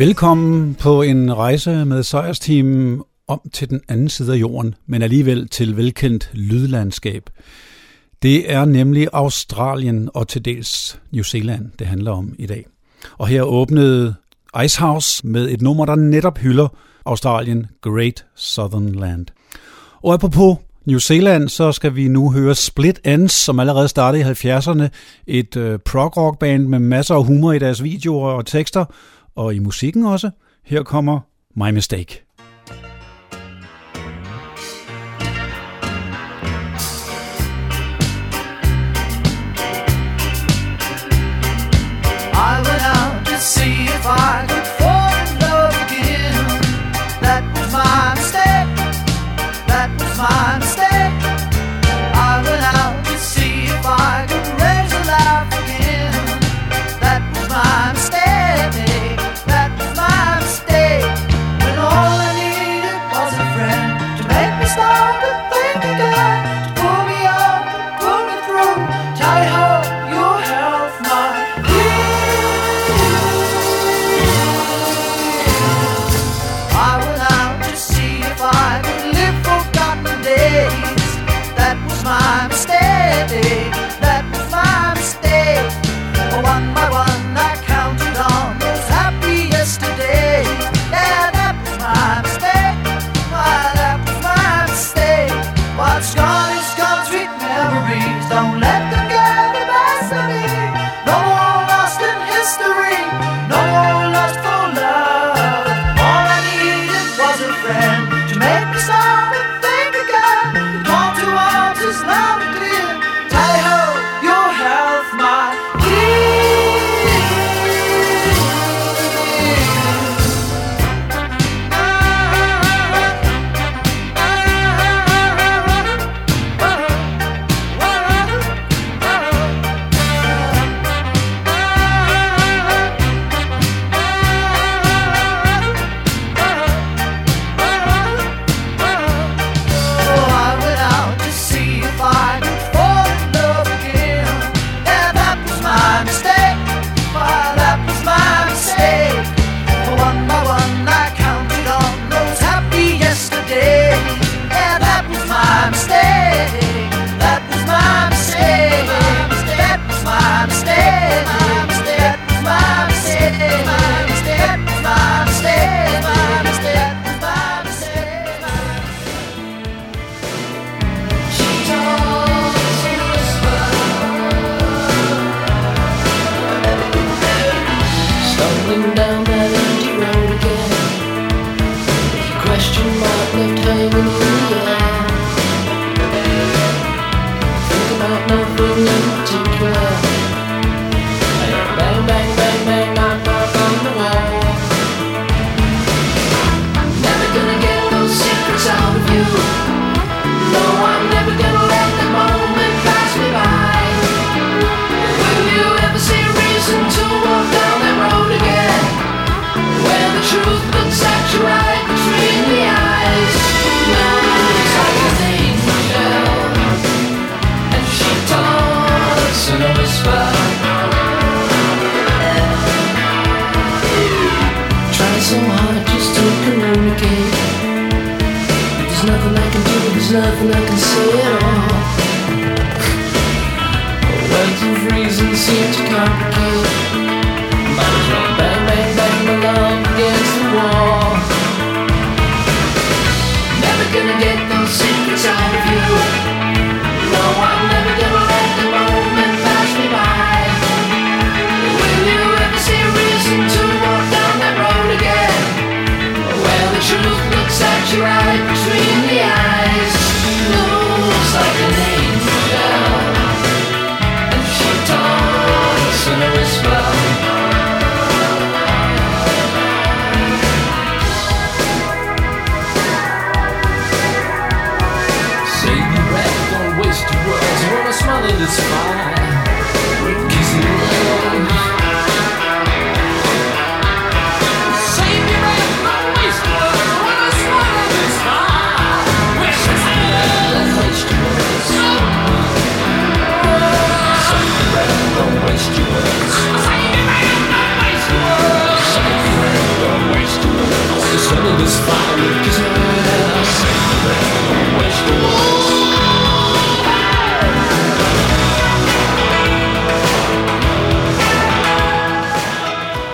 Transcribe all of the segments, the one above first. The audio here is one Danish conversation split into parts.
Velkommen på en rejse med sejrsteamen om til den anden side af jorden, men alligevel til velkendt lydlandskab. Det er nemlig Australien og til dels New Zealand, det handler om i dag. Og her åbnede Icehouse med et nummer, der netop hylder Australien Great Southern Land. Og apropos New Zealand, så skal vi nu høre Split Ends, som allerede startede i 70'erne. Et øh, prog rock band med masser af humor i deres videoer og tekster, og i musikken også. Her kommer My Mistake. I went out to see if I could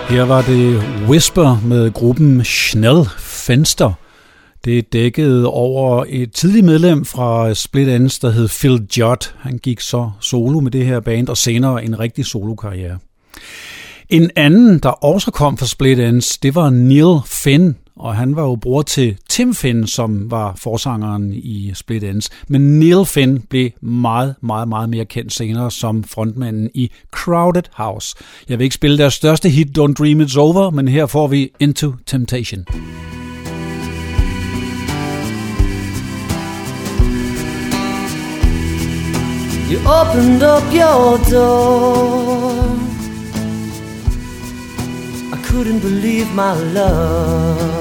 Her var det Whisper med gruppen Schnell Fenster. Det dækkede over et tidligt medlem fra Split Ends, der hed Phil Judd. Han gik så solo med det her band, og senere en rigtig solokarriere. En anden, der også kom fra Split Ends, det var Neil Finn, og han var jo bror til Tim Finn, som var forsangeren i Split Ends. Men Neil Finn blev meget, meget, meget mere kendt senere som frontmanden i Crowded House. Jeg vil ikke spille deres største hit, Don't Dream It's Over, men her får vi Into Temptation. You opened up your door. I couldn't believe my love.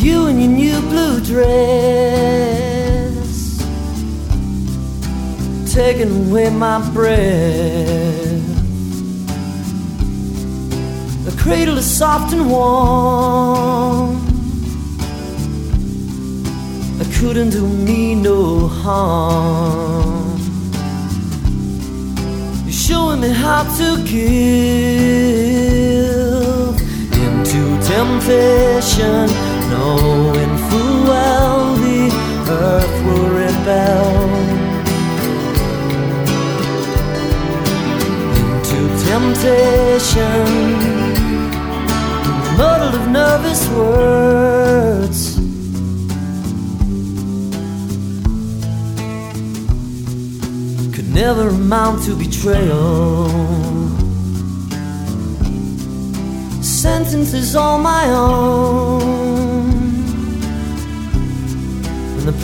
You in your new blue dress, taking away my breath. The cradle is soft and warm. It couldn't do me no harm. You're showing me how to give into temptation, knowing full well the earth will rebel. Into temptation, muddled of nervous words. could never amount to betrayal. Sentence is all my own,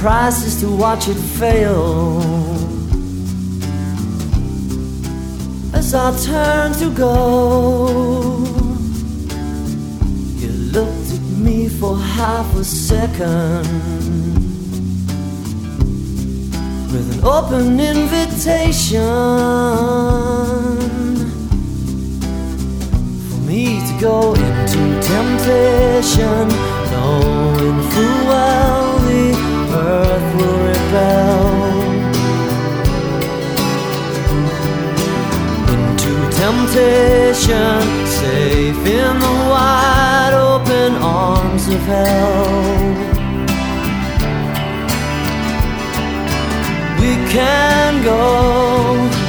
price is to watch it fail. As I turn to go, you looked at me for half a second with an open invitation for me to go into temptation, knowing full well earth will rebel. Into temptation, safe in the wide open arms of hell. we can go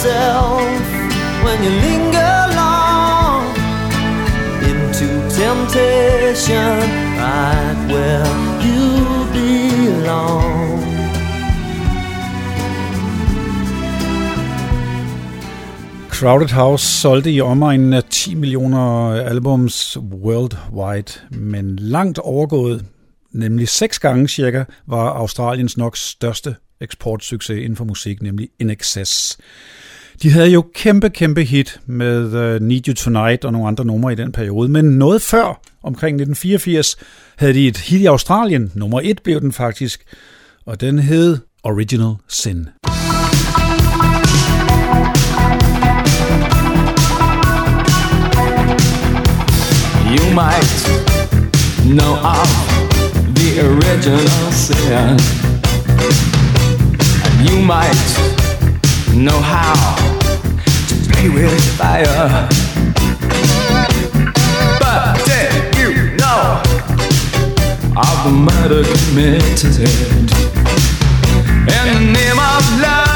yourself when you linger long into temptation, right where you belong. Crowded House solgte i omegnen af 10 millioner albums worldwide, men langt overgået, nemlig seks gange cirka, var Australiens nok største eksportsucces inden for musik, nemlig In Excess. De havde jo kæmpe, kæmpe hit med uh, Need You Tonight og nogle andre numre i den periode, men noget før, omkring 1984, havde de et hit i Australien. Nummer et blev den faktisk, og den hed Original Sin. You might know of the original sin. And you might know how play with fire. But did you know of the murder committed in the name of love?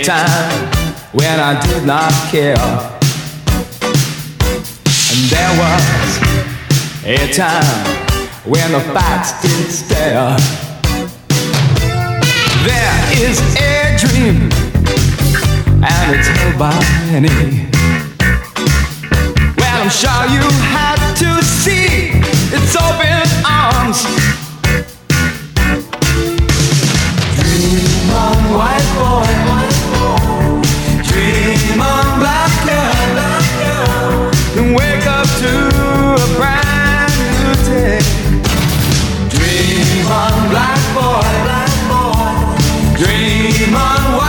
a time when I did not care. And there was a time when the facts didn't stare. There is a dream, and it's held by many. Well, I'm sure you had to see its open arms. Dream on, white boy. Dream on, black boy, black boy. Dream on.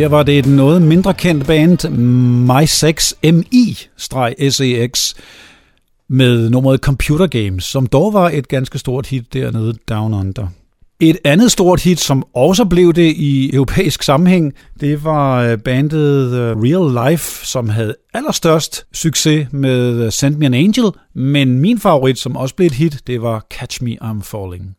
Her var det et noget mindre kendt band, My6 MI-SEX, med nummeret Computer Games, som dog var et ganske stort hit dernede Down Under. Et andet stort hit, som også blev det i europæisk sammenhæng, det var øh, bandet øh, Real Life, som havde allerstørst succes med øh, Send Me an Angel, men min favorit, som også blev et hit, det var Catch Me I'm Falling.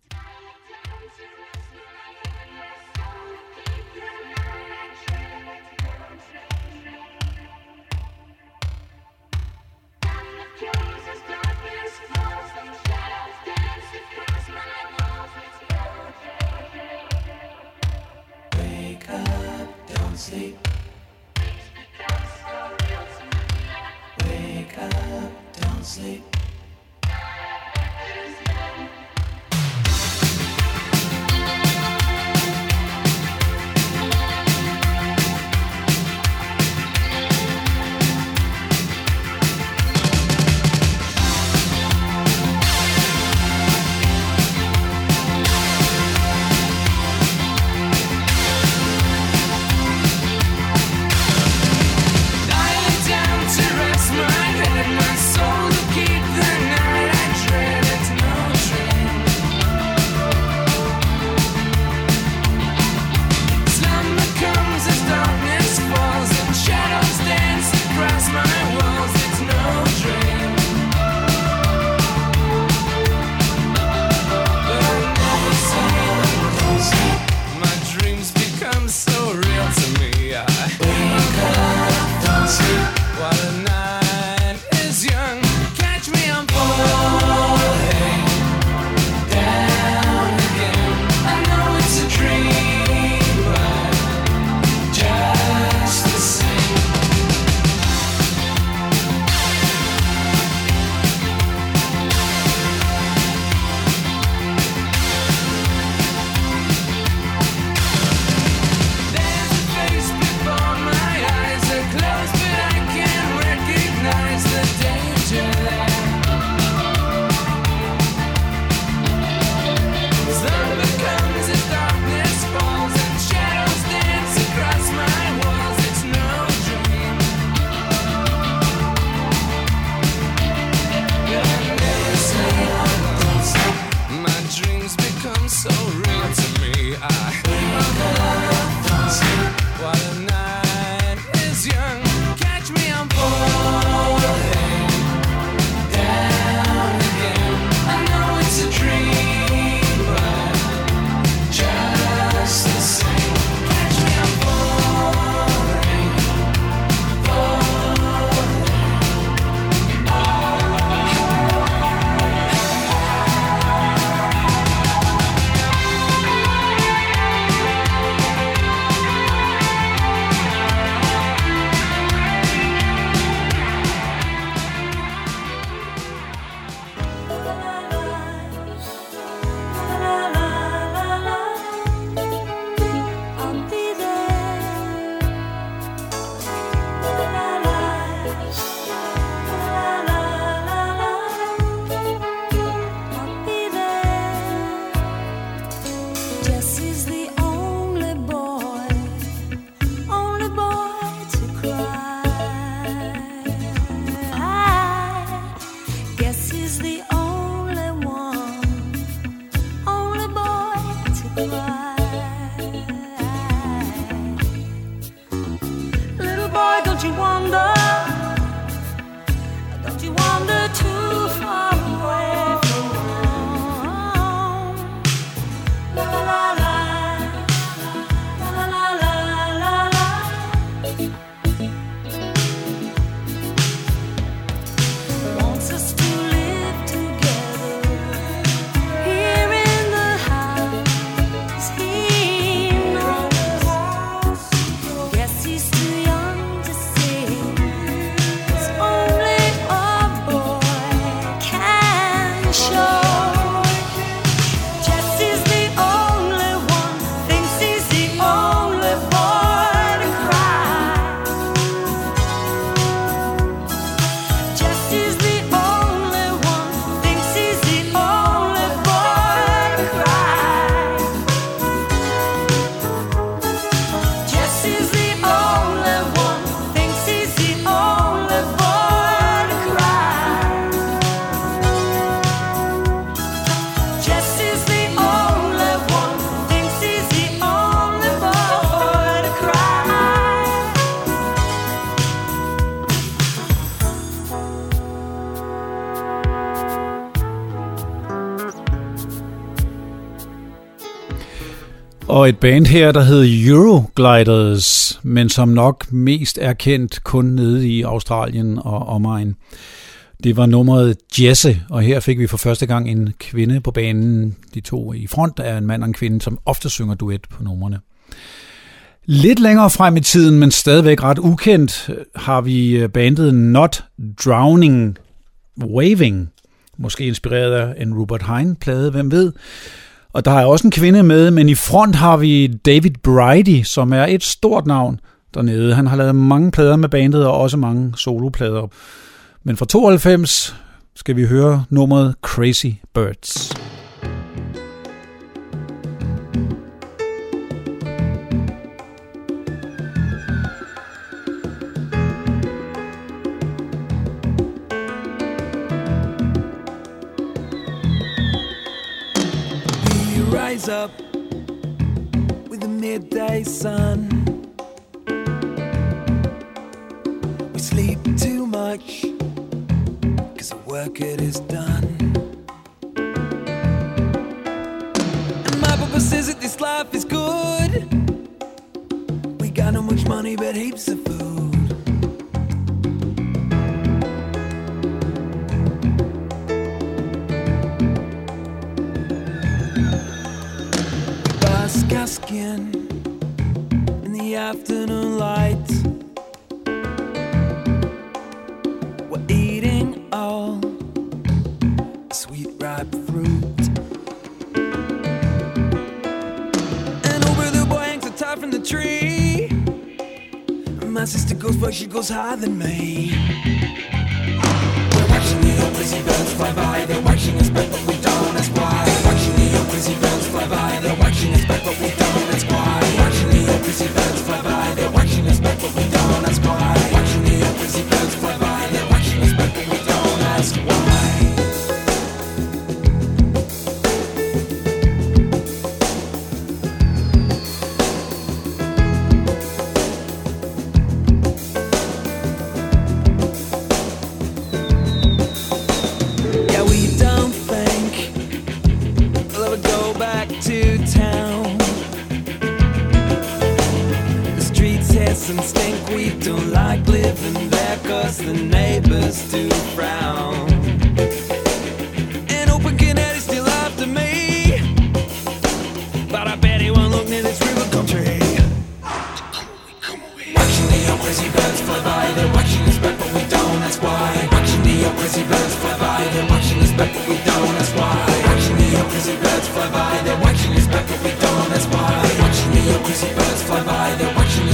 Og et band her, der hed Eurogliders, men som nok mest er kendt kun nede i Australien og omegn. Det var nummeret Jesse, og her fik vi for første gang en kvinde på banen. De to i front er en mand og en kvinde, som ofte synger duet på numrene. Lidt længere frem i tiden, men stadigvæk ret ukendt, har vi øh, bandet Not Drowning Waving. Måske inspireret af en Rupert Hine-plade, hvem ved. Og der er også en kvinde med, men i front har vi David Bridie, som er et stort navn dernede. Han har lavet mange plader med bandet og også mange soloplader. Men fra 92 skal vi høre nummeret Crazy Birds. Sun. We sleep too much because the work it is done. And my papa says that this life is good. We got no much money but heaps of food. skin My sister goes, but she goes higher than me. We're watching the old busy birds fly by. They're watching us, but we don't ask why. Watching the old busy birds fly by. They're watching us, but we don't ask why. Watching the old busy birds fly by. Back to town. The streets hiss and stink, we don't like living there cause the neighbors do frown. Fly by, they're watching us back, but we don't, that's why. They're Watching the crazy birds fly by, they're watching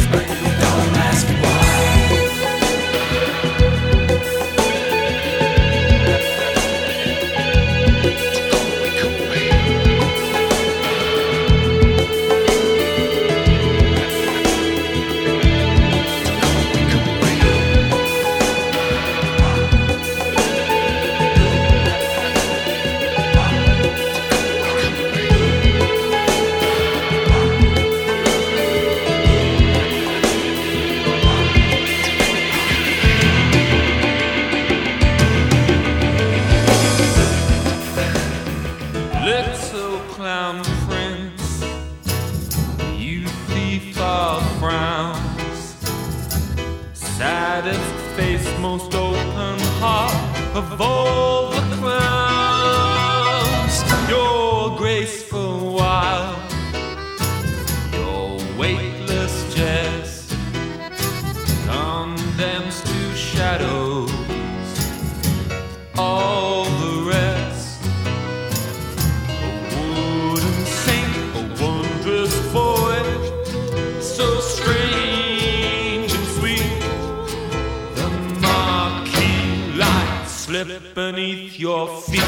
slip beneath your feet.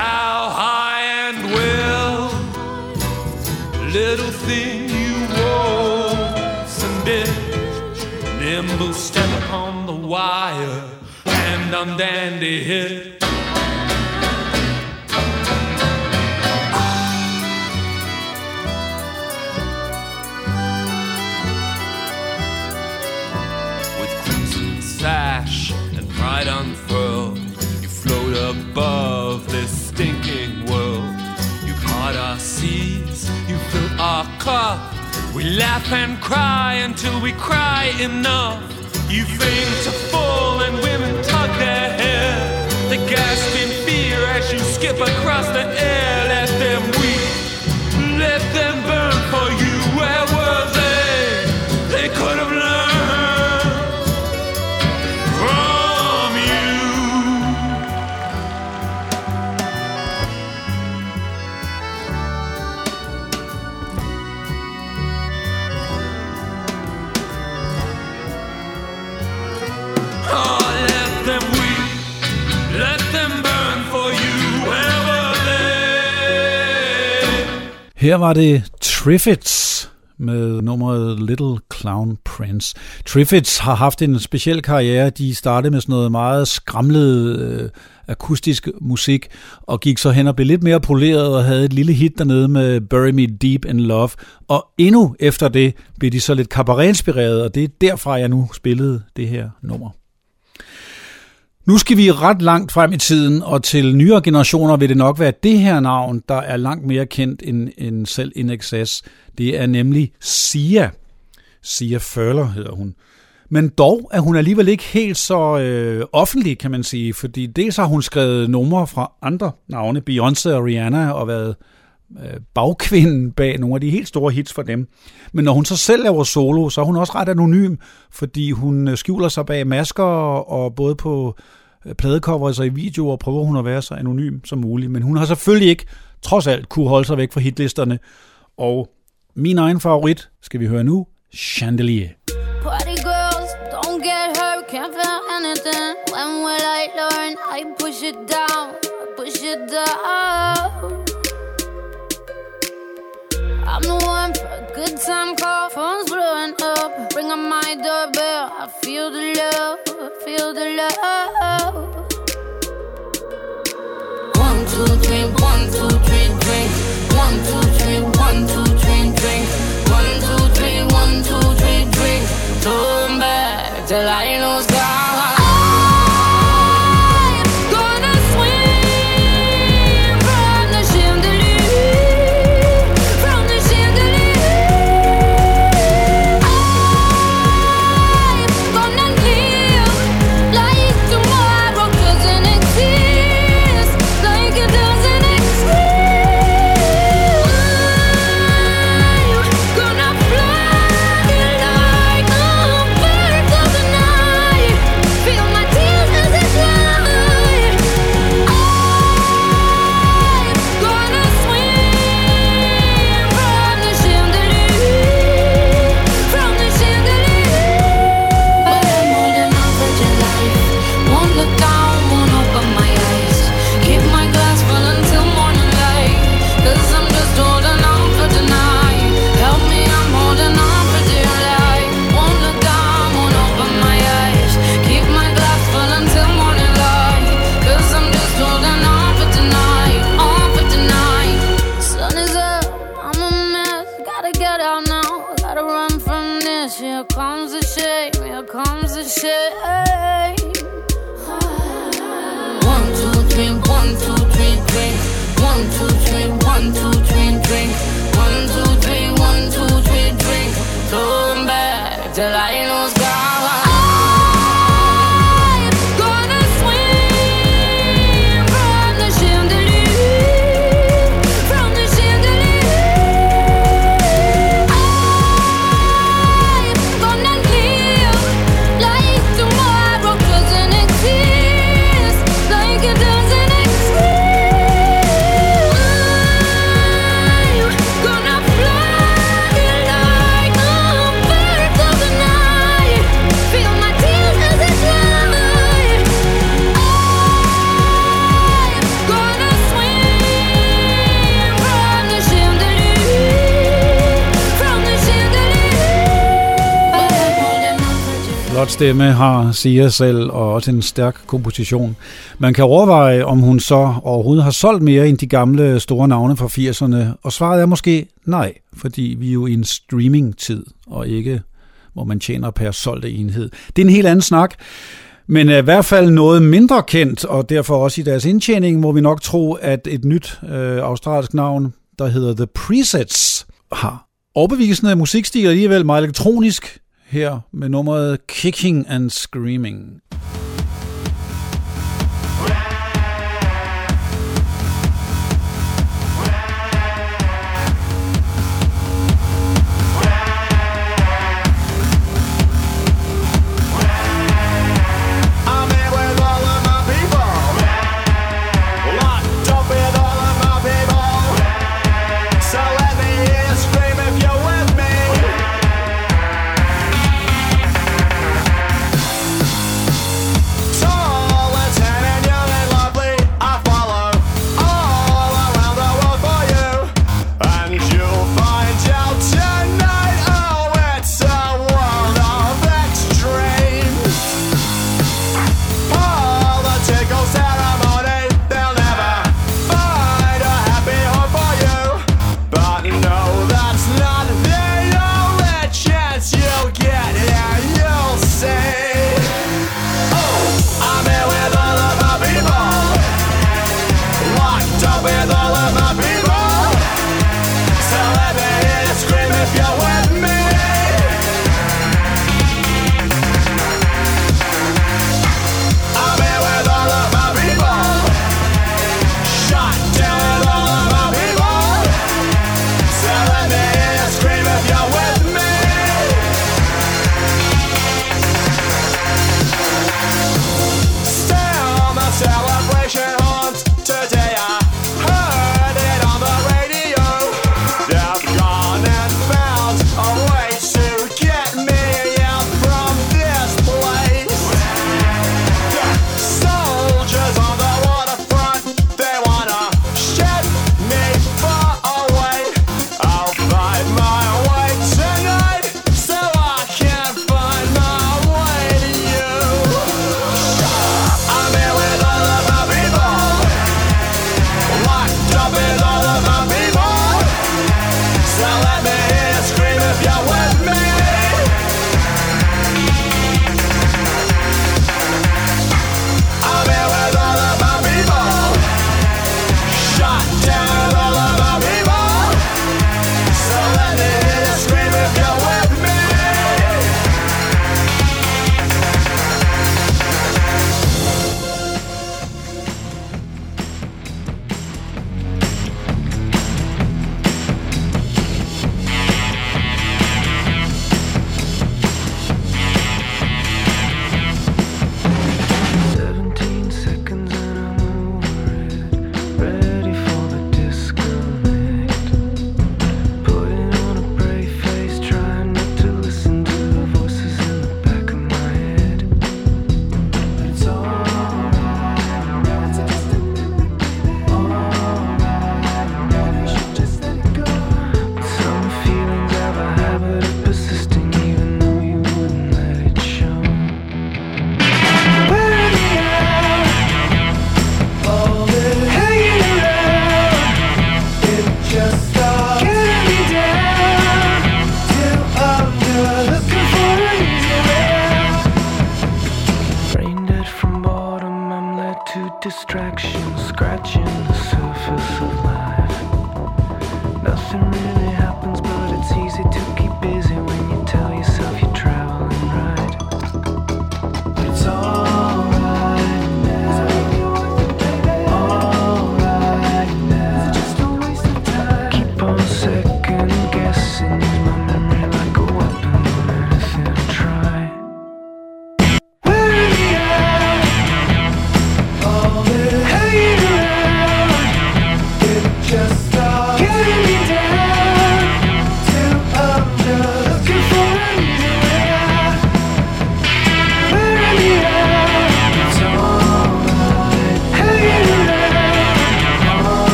How high and well, little thing you and dip, nimble step upon the wire, and on dandy hip. Sackcloth. We laugh and cry until we cry enough. You feign to fall and women tug their hair. They gasp in fear as you skip across the air. Her var det Triffids med nummeret Little Clown Prince. Triffids har haft en speciel karriere. De startede med sådan noget meget skramlet øh, akustisk musik, og gik så hen og blev lidt mere poleret og havde et lille hit dernede med Bury Me Deep in Love. Og endnu efter det blev de så lidt cabaret-inspireret, og det er derfra, jeg nu spillede det her nummer. Nu skal vi ret langt frem i tiden, og til nyere generationer vil det nok være det her navn, der er langt mere kendt end, end selv NXS. Det er nemlig Sia. Sia Furler hedder hun. Men dog er hun alligevel ikke helt så øh, offentlig, kan man sige, fordi dels har hun skrevet numre fra andre navne, Beyoncé og Rihanna, og været øh, Øh, bagkvinden bag nogle af de helt store hits for dem. Men når hun så selv laver solo, så er hun også ret anonym, fordi hun øh, skjuler sig bag masker, og, både på øh, pladecover og i videoer prøver hun at være så anonym som muligt. Men hun har selvfølgelig ikke, trods alt, kunne holde sig væk fra hitlisterne. Og min egen favorit skal vi høre nu, Chandelier. Party girls, don't get hurt, can't feel anything. When will I learn? I push it down, push it down. I'm the one for a good time call, phone's blowing up. Ring on my doorbell, I feel the love, I feel the love. One, two, three, one, two, three, drink. One, two, three, one, two, three, drink. One, two, three, one, two, three, drink. Turn back till I lose God. stemme har Sia selv, og også en stærk komposition. Man kan overveje, om hun så overhovedet har solgt mere end de gamle store navne fra 80'erne, og svaret er måske nej, fordi vi er jo i en streaming-tid, og ikke hvor man tjener per solgte enhed. Det er en helt anden snak, men i hvert fald noget mindre kendt, og derfor også i deres indtjening må vi nok tro, at et nyt øh, australsk navn, der hedder The Presets, har overbevisende musikstil alligevel meget elektronisk, her med nummeret Kicking and Screaming.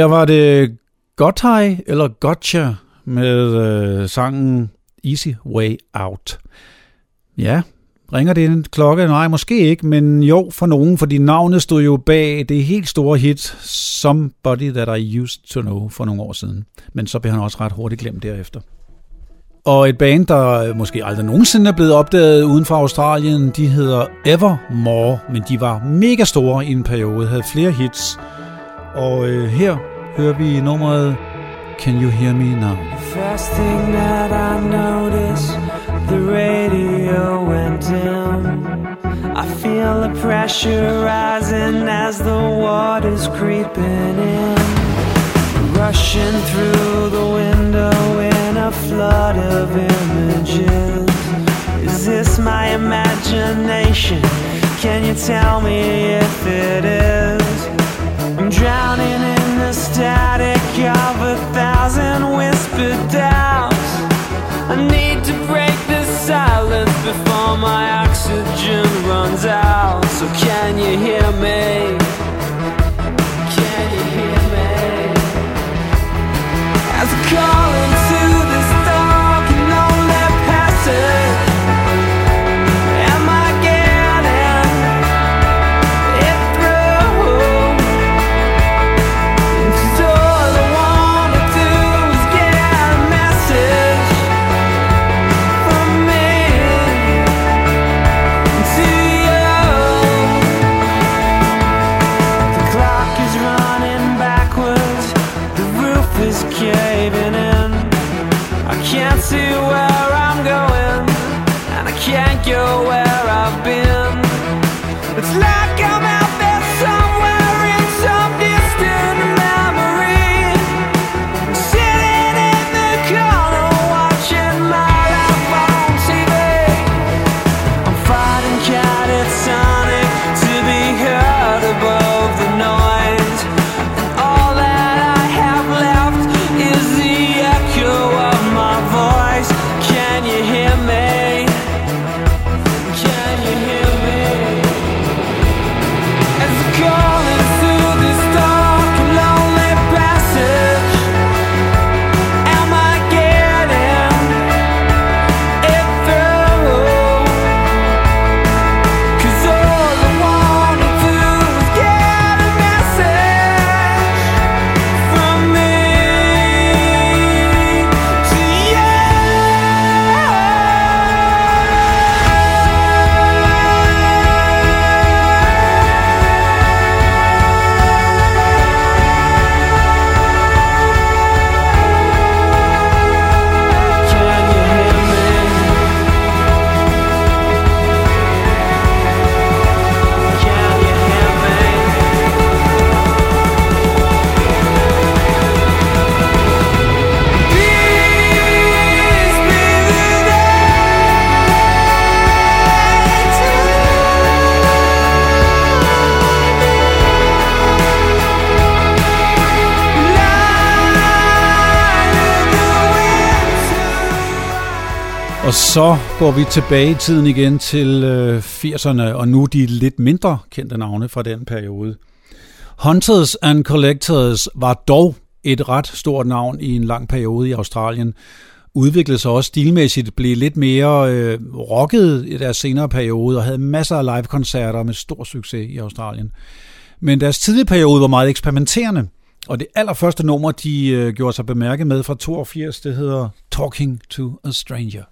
Der var det Gotthej eller Gotcha med øh, sangen Easy Way Out. Ja, ringer det en klokke? Nej, måske ikke, men jo for nogen, fordi navnet stod jo bag det helt store hit Somebody That I Used To Know for nogle år siden. Men så blev han også ret hurtigt glemt derefter. Og et band, der øh, måske aldrig nogensinde er blevet opdaget uden for Australien, de hedder Evermore, men de var mega store i en periode, havde flere hits, Og øh, her hører vi nummeret Can You Hear Me Now? The First thing that I noticed, the radio went dim. I feel the pressure rising as the water's creeping in. Rushing through the window in a flood of images. Is this my imagination? Can you tell me if it is? Så går vi tilbage i tiden igen til øh, 80'erne, og nu de lidt mindre kendte navne fra den periode. Hunters and Collectors var dog et ret stort navn i en lang periode i Australien. Udviklede sig også stilmæssigt, blev lidt mere øh, rocket i deres senere periode, og havde masser af live-koncerter med stor succes i Australien. Men deres tidlige periode var meget eksperimenterende, og det allerførste nummer, de øh, gjorde sig bemærket med fra 82, det hedder Talking to a Stranger.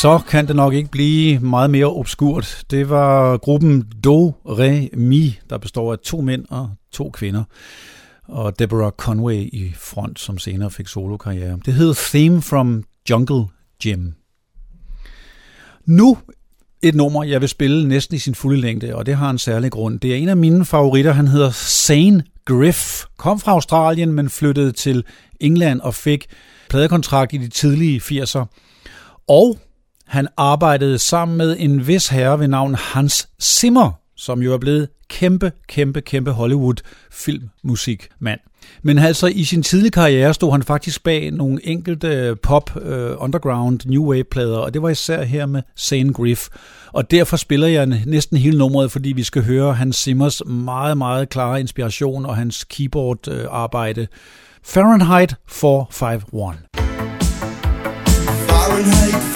Så kan det nok ikke blive meget mere obskurt. Det var gruppen Do Re Mi, der består af to mænd og to kvinder. Og Deborah Conway i front, som senere fik solokarriere. Det hed Theme from Jungle Gym. Nu et nummer, jeg vil spille næsten i sin fulde længde, og det har en særlig grund. Det er en af mine favoritter, han hedder Sane Griff. Kom fra Australien, men flyttede til England og fik pladekontrakt i de tidlige 80'er. Og han arbejdede sammen med en vis herre ved navn Hans Zimmer, som jo er blevet kæmpe, kæmpe, kæmpe Hollywood filmmusikmand. Men altså i sin tidlige karriere stod han faktisk bag nogle enkelte øh, pop, uh, underground, new wave plader, og det var især her med Sane Griff. Og derfor spiller jeg næsten hele nummeret, fordi vi skal høre Hans Zimmers meget, meget klare inspiration og hans keyboard uh, arbejde. Fahrenheit 451. Fahrenheit 451.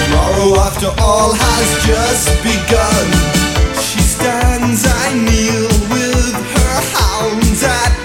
Tomorrow will belong to everyone. Fahrenheit 451. Tomorrow, after all, has just begun. She stands, I kneel with her hounds at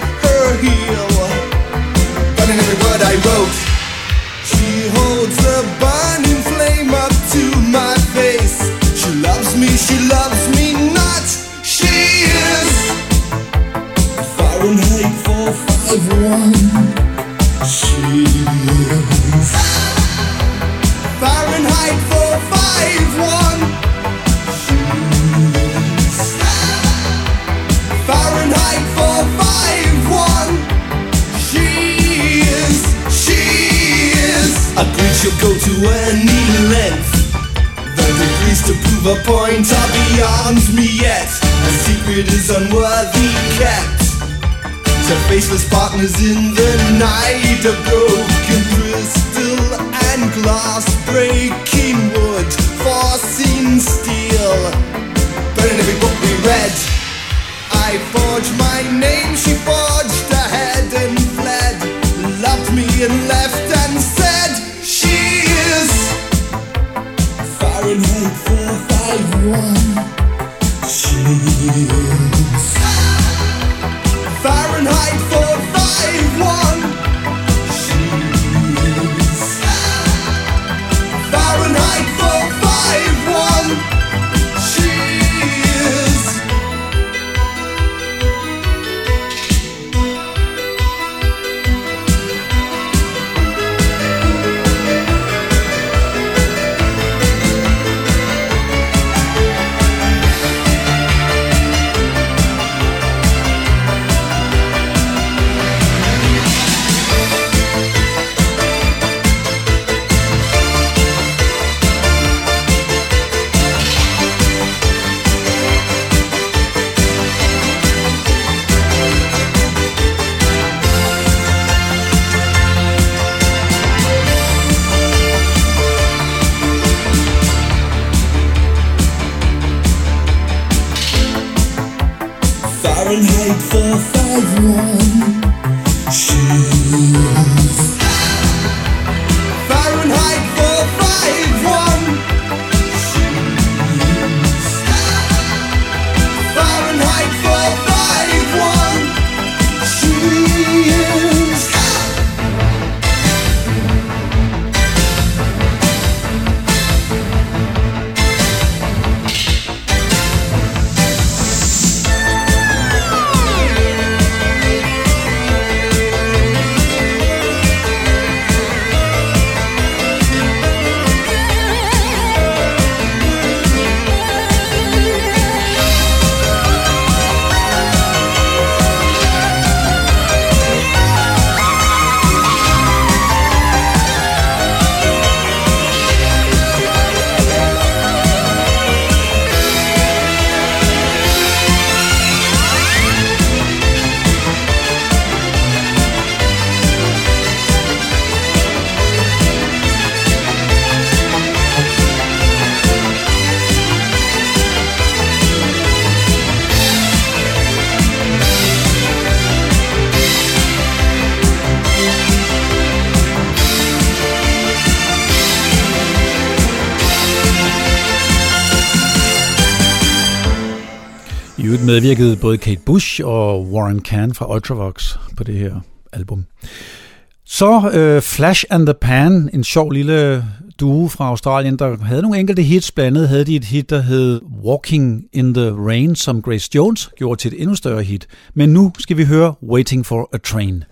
medvirkede både Kate Bush og Warren Kahn fra Ultravox på det her album. Så øh, Flash and the Pan, en sjov lille duo fra Australien, der havde nogle enkelte hits. Blandt andet havde de et hit, der hed Walking in the Rain, som Grace Jones gjorde til et endnu større hit. Men nu skal vi høre Waiting for a Train.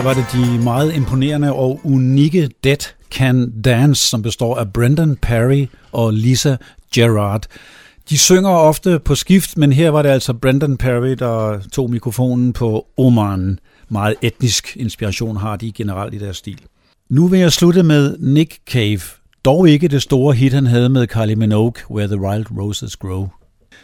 Her var det de meget imponerende og unikke Dead Can Dance, som består af Brendan Perry og Lisa Gerard. De synger ofte på skift, men her var det altså Brendan Perry, der tog mikrofonen på Oman. Meget etnisk inspiration har de generelt i deres stil. Nu vil jeg slutte med Nick Cave. Dog ikke det store hit, han havde med Kylie Minogue, Where the Wild Roses Grow.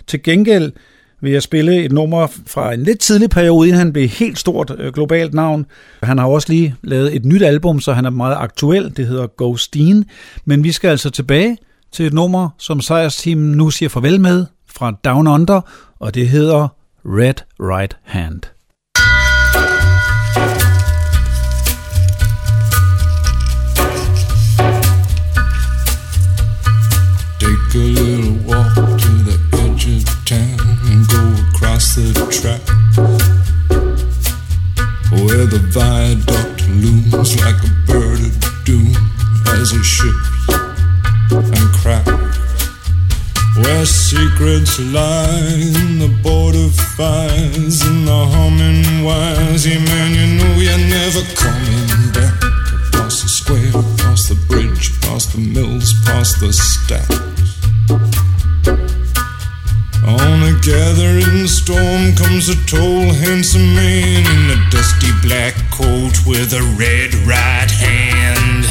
Til gengæld vil jeg spille et nummer fra en lidt tidlig periode, inden han blev helt stort øh, globalt navn. Han har også lige lavet et nyt album, så han er meget aktuel. Det hedder Ghosteen. Men vi skal altså tilbage til et nummer, som sejrsteamen nu siger farvel med, fra Down Under, og det hedder Red Right Hand. Take a little walk to the edge of town the track where the viaduct looms like a bird of doom as it ships and cracks. Where secrets lie in the border fires and the humming wires. Yeah, man, you know you're never coming back. Across the square, across the bridge, past the mills, past the stacks. On a gathering storm comes a tall, handsome man in a dusty black coat with a red right hand.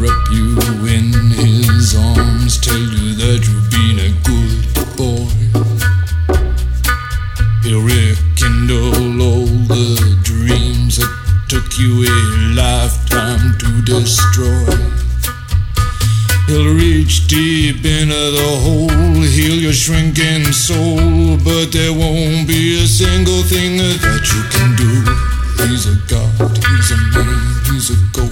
Wrap you in his arms, tell you that you've been a good boy. He'll rekindle all the took you a lifetime to destroy. He'll reach deep into the hole, heal your shrinking soul, but there won't be a single thing that you can do. He's a god, he's a man, he's a ghost,